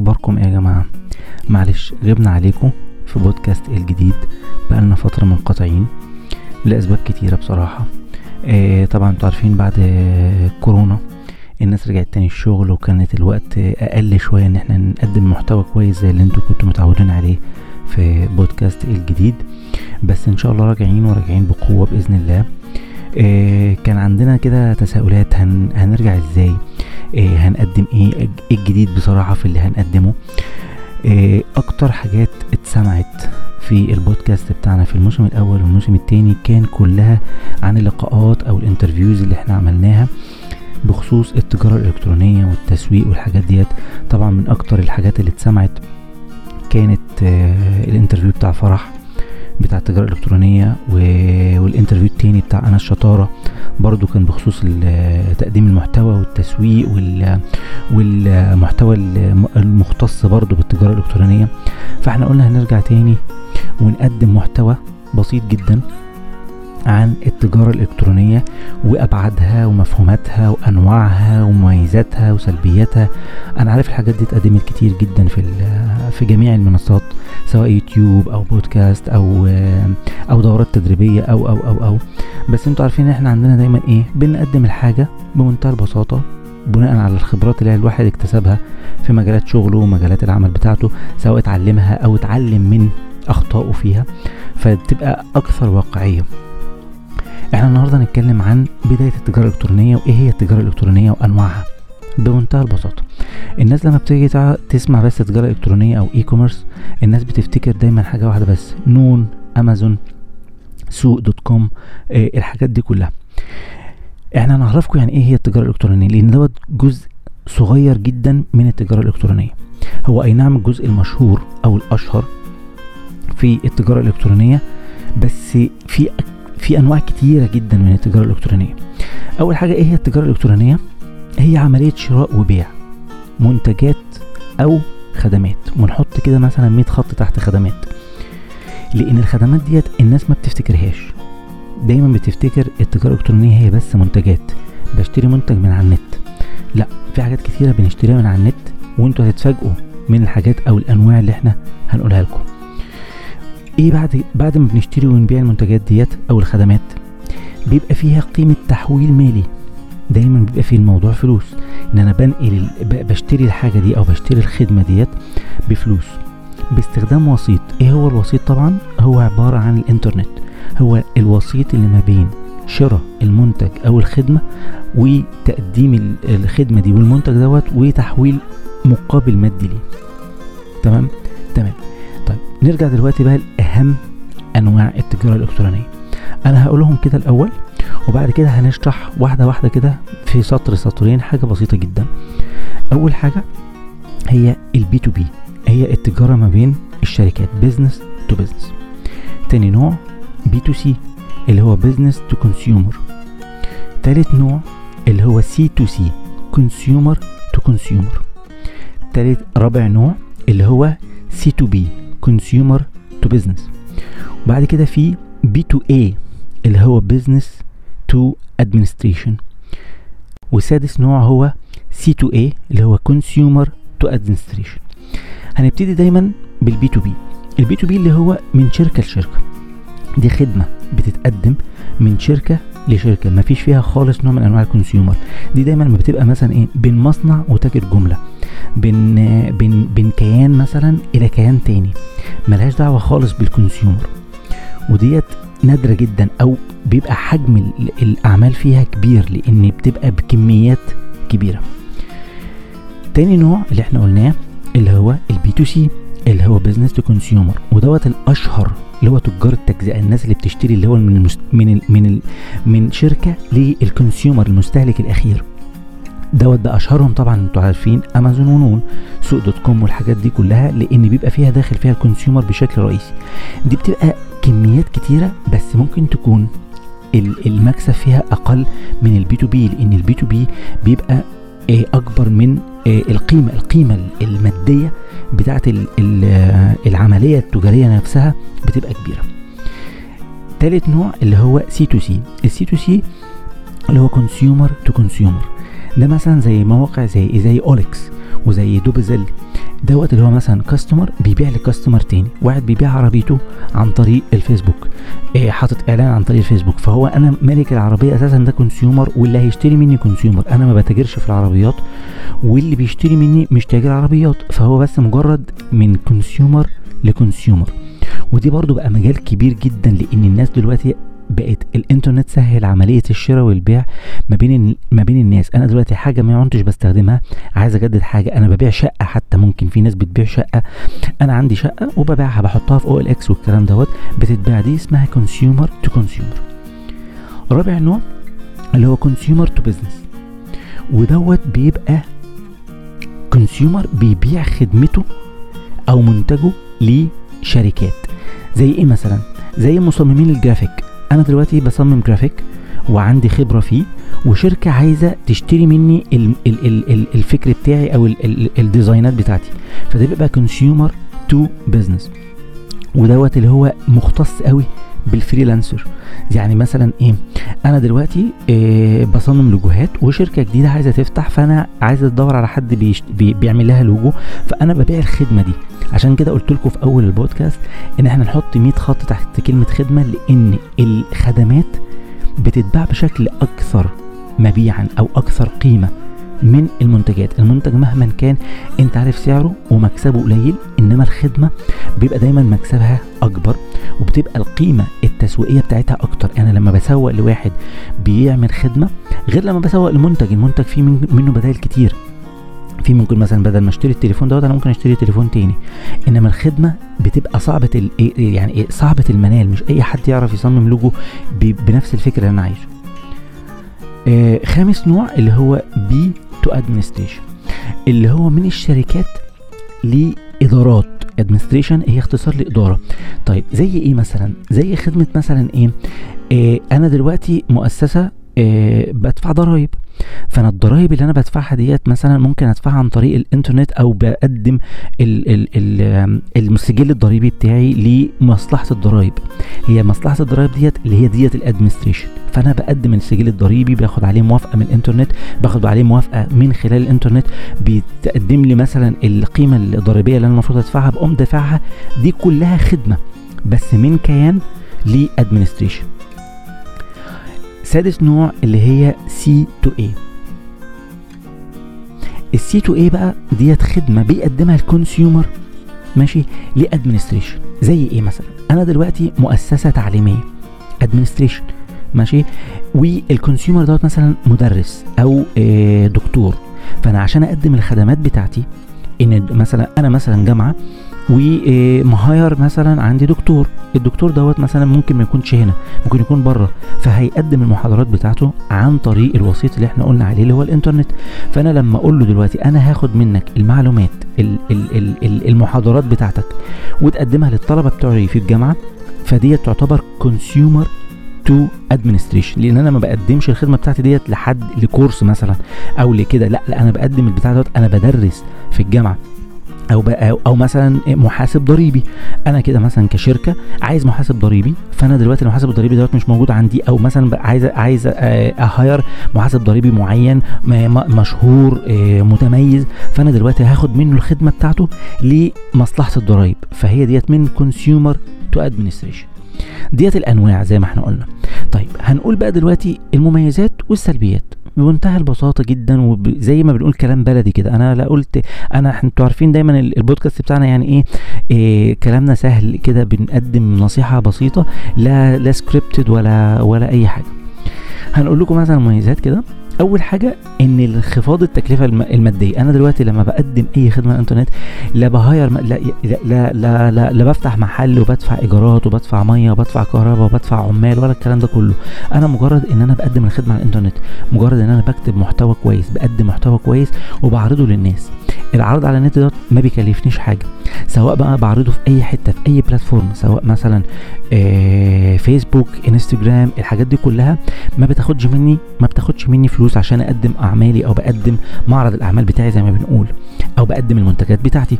أخباركم إيه يا جماعة؟ معلش غبنا عليكم في بودكاست الجديد بقالنا فترة منقطعين لأسباب كتيرة بصراحة. آه طبعا أنتوا عارفين بعد كورونا الناس رجعت تاني الشغل وكانت الوقت أقل شوية إن إحنا نقدم محتوى كويس زي اللي أنتوا كنتوا متعودين عليه في بودكاست الجديد. بس إن شاء الله راجعين وراجعين بقوة بإذن الله. آه كان عندنا كده تساؤلات هن هنرجع إزاي؟ هنقدم إيه إيه الجديد بصراحة في اللي هنقدمه. آه أكتر حاجات اتسمعت في البودكاست بتاعنا في الموسم الأول والموسم التاني كان كلها عن اللقاءات أو ال interviews اللي إحنا عملناها بخصوص التجارة الإلكترونية والتسويق والحاجات ديت. طبعا من أكتر الحاجات اللي اتسمعت كانت آه ال interview بتاع فرح بتاع التجارة الإلكترونية وال interview التاني بتاع أنا الشطارة. برضو كان بخصوص تقديم المحتوى والتسويق والمحتوى المختص برضو بالتجارة الإلكترونية. فإحنا قلنا هنرجع تاني ونقدم محتوى بسيط جدا عن التجارة الإلكترونية وأبعادها ومفهوماتها وأنواعها ومميزاتها وسلبياتها. أنا عارف الحاجات دي اتقدمت كتير جدا في في جميع المنصات سواء يوتيوب أو بودكاست أو أو دورات تدريبية أو أو أو أو. بس أنتوا عارفين إن إحنا عندنا دايما إيه بنقدم الحاجة بمنتهى البساطة بناء على الخبرات اللي الواحد اكتسبها في مجالات شغله ومجالات العمل بتاعته سواء اتعلمها أو اتعلم من أخطائه فيها. فبتبقى أكثر واقعية. إحنا النهارده هنتكلم عن بداية التجارة الإلكترونية وإيه هي التجارة الإلكترونية وأنواعها. بمنتهى البساطة. الناس لما بتيجي تسمع بس تجارة إلكترونية أو اي كوميرس الناس بتفتكر دايما حاجة واحدة بس نون أمازون سوق دوت كوم آه الحاجات دي كلها. إحنا هنعرفكم يعني إيه هي التجارة الإلكترونية لأن دوت جزء صغير جدا من التجارة الإلكترونية. هو أي نعم الجزء المشهور أو الأشهر في التجارة الإلكترونية بس في في أنواع كتيرة جدا من التجارة الإلكترونية. أول حاجة إيه هي التجارة الإلكترونية؟ هي عملية شراء وبيع منتجات أو خدمات. ونحط كده مثلا 100 خط تحت خدمات. لأن الخدمات ديت الناس ما بتفتكرهاش. دايما بتفتكر التجارة الإلكترونية هي بس منتجات. بشتري منتج من على النت. لا في حاجات كتيرة بنشتريها من على النت وانتوا هتتفاجئوا من الحاجات أو الأنواع اللي إحنا هنقولها لكم. إيه بعد بعد ما بنشتري ونبيع المنتجات ديت أو الخدمات؟ بيبقى فيها قيمة تحويل مالي. دايما بيبقى في الموضوع فلوس. إن أنا بنقل بشتري الحاجة دي أو بشتري الخدمة ديت بفلوس. باستخدام وسيط. إيه هو الوسيط طبعا؟ هو عبارة عن الإنترنت. هو الوسيط اللي ما بين شراء المنتج أو الخدمة وتقديم الخدمة دي والمنتج دوت وتحويل مقابل مادي ليه. تمام؟ تمام. طيب نرجع دلوقتي بقى لأهم أنواع التجارة الإلكترونية. أنا هقولهم كده الأول وبعد كده هنشرح واحدة واحدة كده في سطر سطرين حاجة بسيطة جدا. أول حاجة هي ال B to B هي التجارة ما بين الشركات business to business تاني نوع B to C اللي هو business to consumer تالت نوع اللي هو سي تو سي consumer to consumer تالت رابع نوع اللي هو C to B consumer to business وبعد كده في B to A اللي هو business to administration وسادس نوع هو C to A اللي هو consumer to administration هنبتدي دايما بال B to B. ال B to B اللي هو من شركة لشركة. دي خدمة بتتقدم من شركة لشركة. ما فيش فيها خالص نوع من أنواع ال consumer دي دايما لما بتبقى مثلا إيه بين مصنع وتاجر جملة. بين بين بين كيان مثلا إلى كيان تاني. ملهاش دعوة خالص بال consumer وديت نادرة جدا أو بيبقى حجم الأعمال فيها كبير لأن بتبقى بكميات كبيرة. تاني نوع اللي إحنا قلناه اللي هو ال B to C اللي هو business to consumer ودوت الأشهر اللي هو تجار التجزئة الناس اللي بتشتري اللي هو من المست... من ال... من ال... من شركة لل consumer المستهلك الأخير. دوت ده أشهرهم طبعا أنتوا عارفين امازون ونون سوق دوت كوم والحاجات دي كلها لأن بيبقى فيها داخل فيها ال consumer بشكل رئيسي. دي بتبقى كميات كتيرة بس ممكن تكون المكسب فيها أقل من ال B to B لأن ال B to B بيبقى أكبر من القيمة القيمة المادية بتاعة العملية التجارية نفسها بتبقى كبيرة. تالت نوع اللي هو C to C ال C to C اللي هو consumer to consumer ده مثلا زي مواقع زي زي اوليكس وزي دوبزل دوت اللي هو مثلا customer بيبيع ل customer تاني. واحد بيبيع عربيته عن طريق الفيسبوك. إيه حاطط إعلان عن طريق الفيسبوك. فهو أنا مالك العربية أساسا ده consumer واللي هيشتري مني consumer أنا ما بتاجرش في العربيات. واللي بيشتري مني مش تاجر عربيات. فهو بس مجرد من consumer ل consumer ودي برضو بقى مجال كبير جدا لأن الناس دلوقتي بقت الإنترنت سهل عملية الشراء والبيع ما بين ما بين الناس. أنا دلوقتي حاجة ما كنتش بستخدمها عايز أجدد حاجة أنا ببيع شقة حتى. ممكن في ناس بتبيع شقة أنا عندي شقة وببيعها بحطها في OLX والكلام دوت. بتتباع دي اسمها consumer to consumer رابع نوع اللي هو consumer to business ودوت بيبقى consumer بيبيع خدمته أو منتجه لشركات. زي إيه مثلا؟ زي مصممين الجرافيك. أنا دلوقتي بصمم جرافيك وعندي خبرة فيه وشركة عايزة تشتري مني ال ال ال ال الفكر بتاعي أو ال ال ال design ات بتاعتي. فده بيبقى consumer to business ودوت اللي هو مختص قوي بال freelancer. يعني مثلا إيه أنا دلوقتي إيه بصمم لوجوهات وشركة جديدة عايزة تفتح فأنا عايزة تدور على حد بيشت بي بيعمل لها لوجو فأنا ببيع الخدمة دي. عشان كده قلت لكم في أول البودكاست إن إحنا نحط 100 خط تحت كلمة خدمة لأن الخدمات بتتباع بشكل أكثر مبيعا أو أكثر قيمة. من المنتجات. المنتج مهما كان انت عارف سعره ومكسبه قليل انما الخدمة بيبقى دايما مكسبها أكبر وبتبقى القيمة التسويقية بتاعتها أكتر. أنا لما بسوق لواحد بيعمل خدمة غير لما بسوق لمنتج المنتج فيه منه بدائل كتير. في ممكن مثلا بدل ما أشتري التليفون دوت أنا ممكن أشتري تليفون تاني. إنما الخدمة بتبقى صعبة ال... يعني صعبة المنال. مش أي حد يعرف يصمم لوجو. بنفس الفكرة اللي أنا عايزه. آه خامس نوع اللي هو B to administration اللي هو من الشركات لإدارات. administration هي اختصار لإدارة. طيب زي إيه مثلا؟ زي خدمة مثلا إيه؟ آه أنا دلوقتي مؤسسة آه بدفع ضرائب. فأنا الضرايب اللي أنا بدفعها ديت مثلا ممكن أدفعها عن طريق الإنترنت أو بقدم ال ال ال السجل الضريبي بتاعي لمصلحة الضرايب. هي مصلحة الضرايب ديت اللي هي ديت ال administration فأنا بقدم السجل الضريبي باخد عليه موافقة من الإنترنت باخد عليه موافقة من خلال الإنترنت بتقدم لي مثلا القيمة الضريبية اللي أنا المفروض أدفعها بقوم دافعها. دي كلها خدمة بس من كيان ل administration سادس نوع اللي هي C to A ال C to A بقى ديت خدمة بيقدمها ال consumer ماشي ل administration. زي إيه مثلا؟ أنا دلوقتي مؤسسة تعليمية administration ماشي وال consumer دوت مثلا مدرس أو دكتور. فأنا عشان أقدم الخدمات بتاعتي إن مثلا أنا مثلا جامعة وم hire مثلا عندي دكتور. الدكتور دوت مثلا ممكن ما يكونش هنا ممكن يكون بره. فهيقدم المحاضرات بتاعته عن طريق الوسيط اللي إحنا قلنا عليه اللي هو الإنترنت. فأنا لما أقول له دلوقتي أنا هاخد منك المعلومات المحاضرات بتاعتك وتقدمها للطلبة بتوعي في الجامعة فديت تعتبر consumer to administration لأن أنا ما بقدمش الخدمة بتاعتي ديت لحد ل course مثلا أو لكده. لا لا أنا بقدم البتاع دوت أنا بدرس في الجامعة. أو أو مثلا محاسب ضريبي. أنا كده مثلا كشركة عايز محاسب ضريبي فأنا دلوقتي المحاسب الضريبي دوت مش موجود عندي أو مثلا عايز عايز ا hire محاسب ضريبي معين مشهور متميز فأنا دلوقتي هاخد منه الخدمة بتاعته لمصلحة الضرايب. فهي ديت من consumer to administration ديت الأنواع زي ما إحنا قلنا. طيب هنقول بقى دلوقتي المميزات والسلبيات. بمنتهى البساطة جدا وزي ما بنقول كلام بلدي كده. أنا لا قلت أنا أنتوا عارفين دايما البودكاست بتاعنا يعني إيه, إيه كلامنا سهل كده بنقدم نصيحة بسيطة لا لا سكريبتد ولا ولا أي حاجة. هنقول لكم مثلا مميزات كده. أول حاجة إن انخفاض التكلفة المادية. أنا دلوقتي لما بقدم أي خدمة على الإنترنت لا بهاير لا لا لا لا, لا, بفتح محل وبدفع إيجارات وبدفع مية وبدفع كهرباء وبدفع عمال ولا الكلام ده كله. أنا مجرد إن أنا بقدم الخدمة على الإنترنت مجرد إن أنا بكتب محتوى كويس بقدم محتوى كويس وبعرضه للناس. العرض على النت ده ما بيكلفنيش حاجة سواء بقى بعرضه في أي حتة في أي بلاتفورم سواء مثلا آه فيسبوك انستجرام الحاجات دي كلها ما بتاخدش مني ما بتاخدش مني فلوس عشان أقدم أعمالي أو بقدم معرض الأعمال بتاعي زي ما بنقول أو بقدم المنتجات بتاعتي.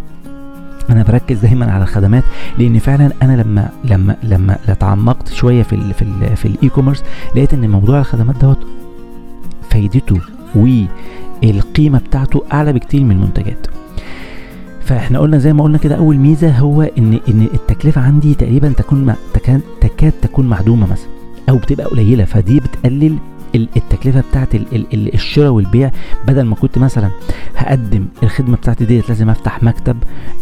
أنا بركز دايما على الخدمات لأن فعلا أنا لما لما لما تعمقت شوية في ال في ال في ال e-commerce لقيت إن موضوع الخدمات دوت فايدته والقيمه بتاعته أعلى بكتير من المنتجات. فإحنا قلنا زي ما قلنا كده أول ميزة هو ان إن التكلفة عندي تقريبا تكون تكاد تكاد تكون معدومة مثلا أو بتبقى قليلة فدي بتقلل التكلفة بتاعت الشراء والبيع. بدل ما كنت مثلا هقدم الخدمة بتاعتي ديت لازم أفتح مكتب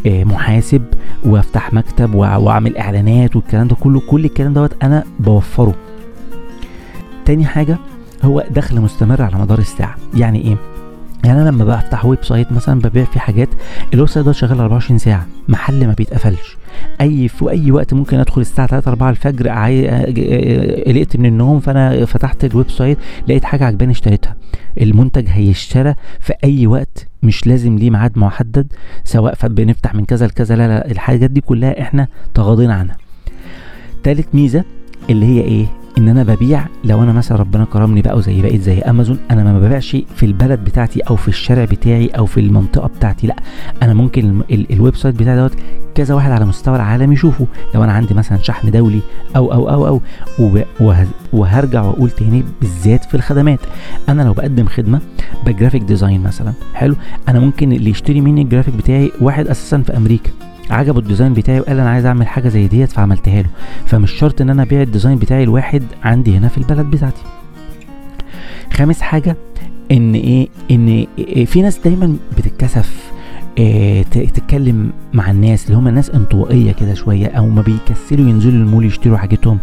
محاسب وأفتح مكتب وأعمل إعلانات والكلام ده كله. كل الكلام دوت أنا بوفره. تاني حاجة هو دخل مستمر على مدار الساعة. يعني إيه؟ يعني أنا لما بفتح website مثلا ببيع فيه حاجات ال website ده شغال 24 ساعة محل ما بيتقفلش. أي في أي وقت ممكن أدخل الساعة 3 4 الفجر قلقت من النوم فأنا فتحت ال website لقيت حاجة عجباني اشتريتها. المنتج هيشترى في أي وقت مش لازم ليه ميعاد محدد سواء بنفتح من كذا لكذا لا لا الحاجات دي كلها إحنا تغاضينا عنها. تالت ميزة اللي هي إيه؟ إن أنا ببيع لو أنا مثلا ربنا كرمني بقى وزي بقيت زي أمازون أنا ما ببيعش في البلد بتاعتي أو في الشارع بتاعي أو في المنطقة بتاعتي لأ. أنا ممكن ال ال website بتاعي دوت كذا واحد على مستوى العالم يشوفه. لو أنا عندي مثلا شحن دولي أو أو أو أو وهرجع وأقول تاني بالذات في الخدمات. أنا لو بقدم خدمة ب graphic design مثلا حلو أنا ممكن اللي يشتري مني الجرافيك بتاعي واحد أساسا في أمريكا. عجبه ال design بتاعي وقال أنا عايز أعمل حاجة زي ديت فعملتها له. فمش شرط إن أنا أبيع ال design بتاعي لواحد عندي هنا في البلد بتاعتي. خامس حاجة إن إيه إن إيه في ناس دايما بتتكسف. إيه تتكلم مع الناس اللي هم ناس انطوائية كده شوية أو ما بيكسلوا ينزلوا المول يشتروا حاجتهم.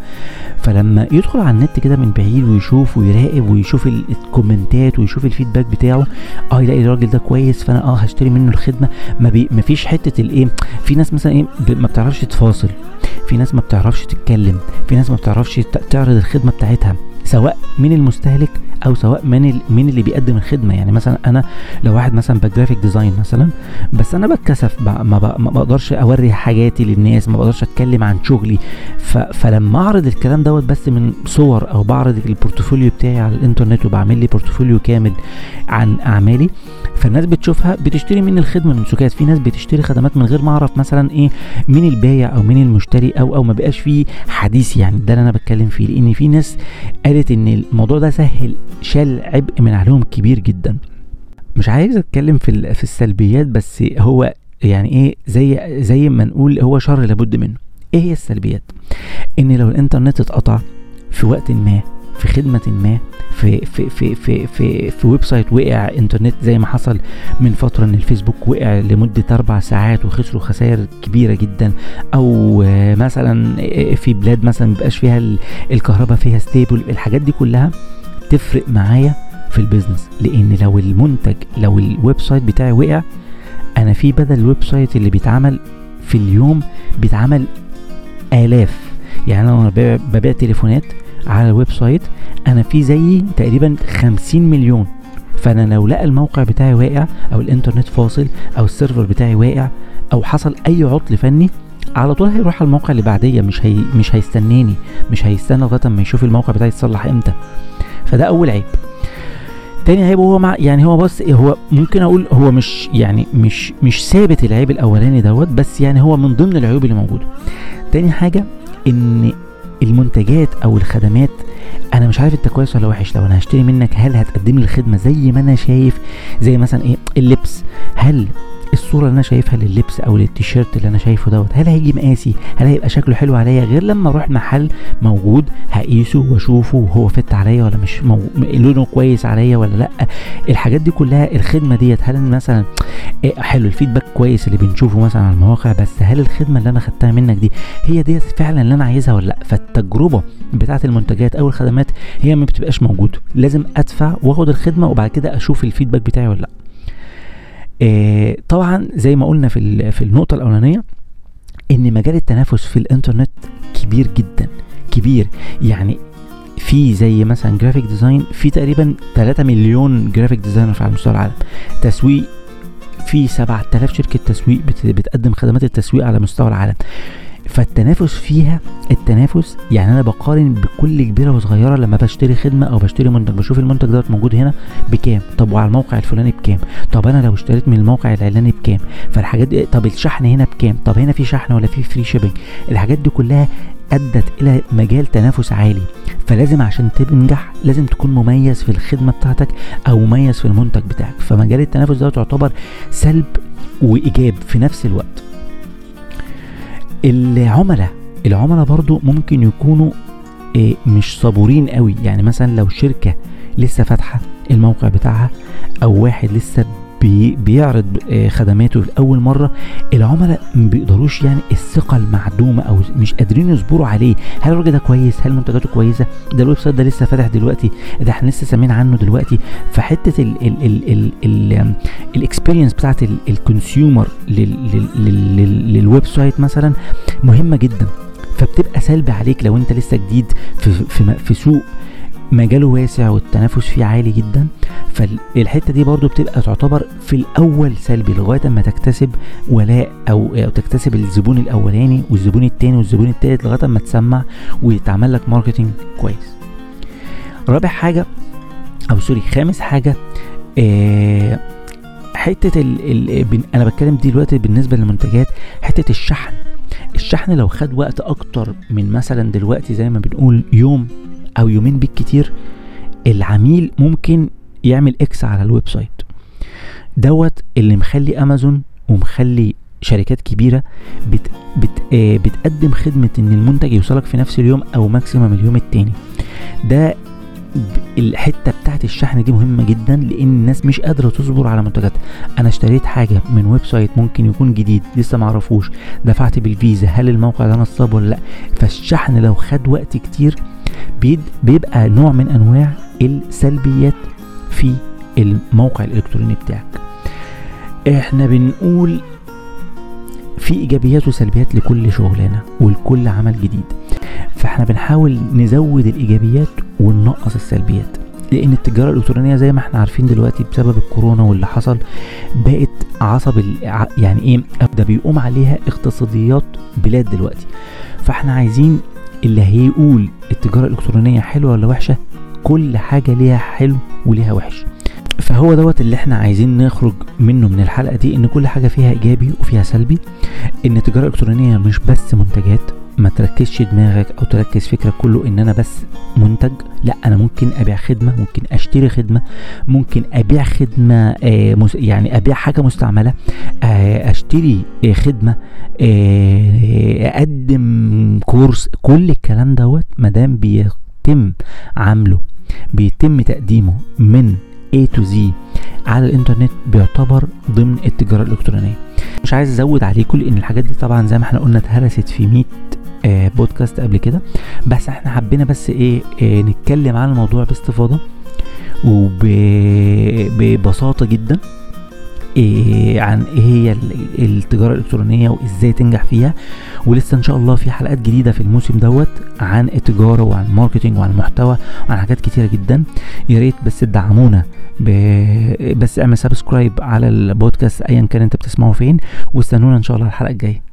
فلما يدخل على النت كده من بعيد ويشوف ويراقب ويشوف ال commentات ويشوف ال feedback بتاعه آه يلاقي الراجل ده كويس فأنا آه هشتري منه الخدمة. ما, بي ما فيش حتة الايه في ناس مثلا إيه ما بتعرفش تفاصل في ناس ما بتعرفش تتكلم في ناس ما بتعرفش تعرض الخدمة بتاعتها. سواء من المستهلك أو سواء من من اللي بيقدم الخدمة. يعني مثلا أنا لو واحد مثلا ب graphic design مثلا بس أنا بتكسف ما بقدرش أوري حاجاتي للناس ما بقدرش أتكلم عن شغلي. فلما أعرض الكلام دوت بس من صور أو بعرض ال portfolio بتاعي على الإنترنت وبعمل لي portfolio كامل عن أعمالي فالناس بتشوفها بتشتري مني الخدمة من سكات. في ناس بتشتري خدمات من غير ما أعرف مثلا إيه مين البايع أو مين المشتري أو أو ما بقاش فيه حديث يعني. ده اللي أنا بتكلم فيه لأن في ناس قالت إن الموضوع ده سهل شال عبء من عليهم كبير جدا. مش عايز أتكلم في في السلبيات بس هو يعني إيه زي زي ما نقول هو شر لابد منه. إيه هي السلبيات؟ إن لو الإنترنت اتقطع في وقت ما في خدمة ما في في في في في, في website وقع انترنت زي ما حصل من فترة إن الفيسبوك وقع لمدة أربع ساعات وخسروا خسائر كبيرة جدا. أو مثلا في بلاد مثلا مبقاش فيها الكهرباء فيها stable الحاجات دي كلها تفرق معايا في ال business لأن لو المنتج لو ال website بتاعي وقع أنا في بدل ال website اللي بيتعمل في اليوم بيتعمل آلاف. يعني أنا ببيع تليفونات على ال website أنا في زيي تقريبا 50 مليون. فأنا لو لقى الموقع بتاعي واقع أو الإنترنت فاصل أو ال server بتاعي واقع أو حصل أي عطل فني على طول هيروح على الموقع اللي بعدية مش هي مش هيستناني مش هيستنى لغاية أما يشوف الموقع بتاعي يتصلح إمتى. فده أول عيب. تاني عيب هو مع يعني هو بص هو ممكن أقول هو مش يعني مش مش ثابت العيب الأولاني دوت بس يعني هو من ضمن العيوب اللي موجودة. تاني حاجة إن المنتجات أو الخدمات. أنا مش عارف أنت كويس ولا وحش. لو أنا هشتري منك هل هتقدم لي الخدمة زي ما أنا شايف؟ زي مثلا إيه؟ اللبس. هل الصورة اللي أنا شايفها لللبس أو للتيشيرت اللي أنا شايفه دوت هل هيجي مقاسي؟ هل هيبقى شكله حلو عليا غير لما أروح محل موجود هقيسه وأشوفه وهو فت عليا ولا مش مو... لونه كويس عليا ولا لأ؟ الحاجات دي كلها الخدمة ديت هل مثلا إيه حلو الفيدباك كويس اللي بنشوفه مثلا على المواقع بس هل الخدمة اللي أنا خدتها منك دي هي ديت فعلا اللي أنا عايزها ولا لأ؟ فالتجربة بتاعة المنتجات أو الخدمات هي ما بتبقاش موجودة لازم أدفع وأخد الخدمة وبعد كده أشوف الفيدباك بتاعي ولا لأ. طبعا زي ما قلنا في في النقطة الأولانية إن مجال التنافس في الإنترنت كبير جدا كبير. يعني في زي مثلا graphic design في تقريبا 3 مليون graphic designer على مستوى العالم. تسويق في 7000 شركة تسويق بتقدم خدمات التسويق على مستوى العالم. فالتنافس فيها التنافس يعني أنا بقارن بكل كبيرة وصغيرة لما بشتري خدمة أو بشتري منتج. بشوف المنتج دوت موجود هنا بكام؟ طب وعلى الموقع الفلاني بكام؟ طب أنا لو اشتريت من الموقع العلاني بكام؟ فالحاجات دي طب الشحن هنا بكام؟ طب هنا في شحن ولا في free shipping الحاجات دي كلها أدت إلى مجال تنافس عالي. فلازم عشان تنجح لازم تكون مميز في الخدمة بتاعتك أو مميز في المنتج بتاعك. فمجال التنافس ده يعتبر سلب وإيجاب في نفس الوقت. العملاء العملاء برضو ممكن يكونوا آه، مش صبورين قوي. يعني مثلا لو شركة لسه فاتحة الموقع بتاعها أو واحد لسه بي بيعرض آه، خدماته لأول مرة. العملاء ما بيقدروش يعني الثقة المعدومة أو مش قادرين يصبروا عليه. هل الراجل ده كويس؟ هل منتجاته كويسة؟ ده ال website ده لسه فاتح دلوقتي. ده إحنا لسه سامعين عنه دلوقتي. فحتة ال experience بتاعت ال consumer لل website مثلا مهمة جدا. فبتبقى سلبي عليك لو انت لسه جديد في في, في سوق. مجاله واسع والتنافس فيه عالي جدا. فالحته دي برضو بتبقى تعتبر في الأول سلبي لغاية أما تكتسب ولاء أو, تكتسب الزبون الأولاني والزبون التاني والزبون التالت لغاية أما تسمع ويتعمل لك marketing كويس. رابع حاجة أو sorry خامس حاجة آه حتة ال ال أنا بتكلم دلوقتي بالنسبة للمنتجات حتة الشحن. الشحن لو خد وقت أكتر من مثلا دلوقتي زي ما بنقول يوم أو يومين بالكتير العميل ممكن يعمل X على ال website دوت اللي مخلي أمازون ومخلي شركات كبيرة بت بت آه بتقدم خدمة إن المنتج يوصلك في نفس اليوم أو maximum اليوم التاني. ده الحتة بتاعت الشحن دي مهمة جدا لأن الناس مش قادرة تصبر على منتجاتها. أنا اشتريت حاجة من website ممكن يكون جديد لسه معرفوش دفعت بالفيزا هل الموقع ده نصاب ولا لأ؟ فالشحن لو خد وقت كتير بيبقى نوع من أنواع السلبيات في الموقع الإلكتروني بتاعك. إحنا بنقول في إيجابيات وسلبيات لكل شغلانة ولكل عمل جديد. فإحنا بنحاول نزود الإيجابيات وننقص السلبيات لأن التجارة الإلكترونية زي ما إحنا عارفين دلوقتي بسبب الكورونا واللي حصل بقت عصب يعني إيه ده بيقوم عليها اقتصاديات بلاد دلوقتي. فإحنا عايزين اللي هيقول التجارة الإلكترونية حلوة ولا وحشة كل حاجة ليها حلو وليها وحش. فهو دوت اللي إحنا عايزين نخرج منه من الحلقة دي إن كل حاجة فيها إيجابي وفيها سلبي إن التجارة الإلكترونية مش بس منتجات ما تركزش دماغك أو تركز فكرك كله إن أنا بس منتج. لا أنا ممكن أبيع خدمة ممكن أشتري خدمة ممكن أبيع خدمة آه يعني أبيع حاجة مستعملة آه أشتري آه خدمة أقدم كورس. كل الكلام دوت مادام بيتم عمله بيتم تقديمه من A to Z على الإنترنت بيعتبر ضمن التجارة الإلكترونية. مش عايز أزود عليكم لأن الحاجات دي طبعا زي ما إحنا قلنا اتهرست في 100 آه بودكاست قبل كده. بس إحنا حبينا بس إيه آه نتكلم عن الموضوع باستفاضة وببساطه جدا إيه عن إيه هي التجارة الإلكترونية وازاي تنجح فيها. ولسه إن شاء الله في حلقات جديدة في الموسم دوت عن التجارة وعن ال marketing وعن المحتوى وعن حاجات كتيرة جدا. يا ريت بس تدعمونا بس اعمل subscribe على البودكاست ايا كان انت بتسمعه فين واستنونا إن شاء الله الحلقة الجاية.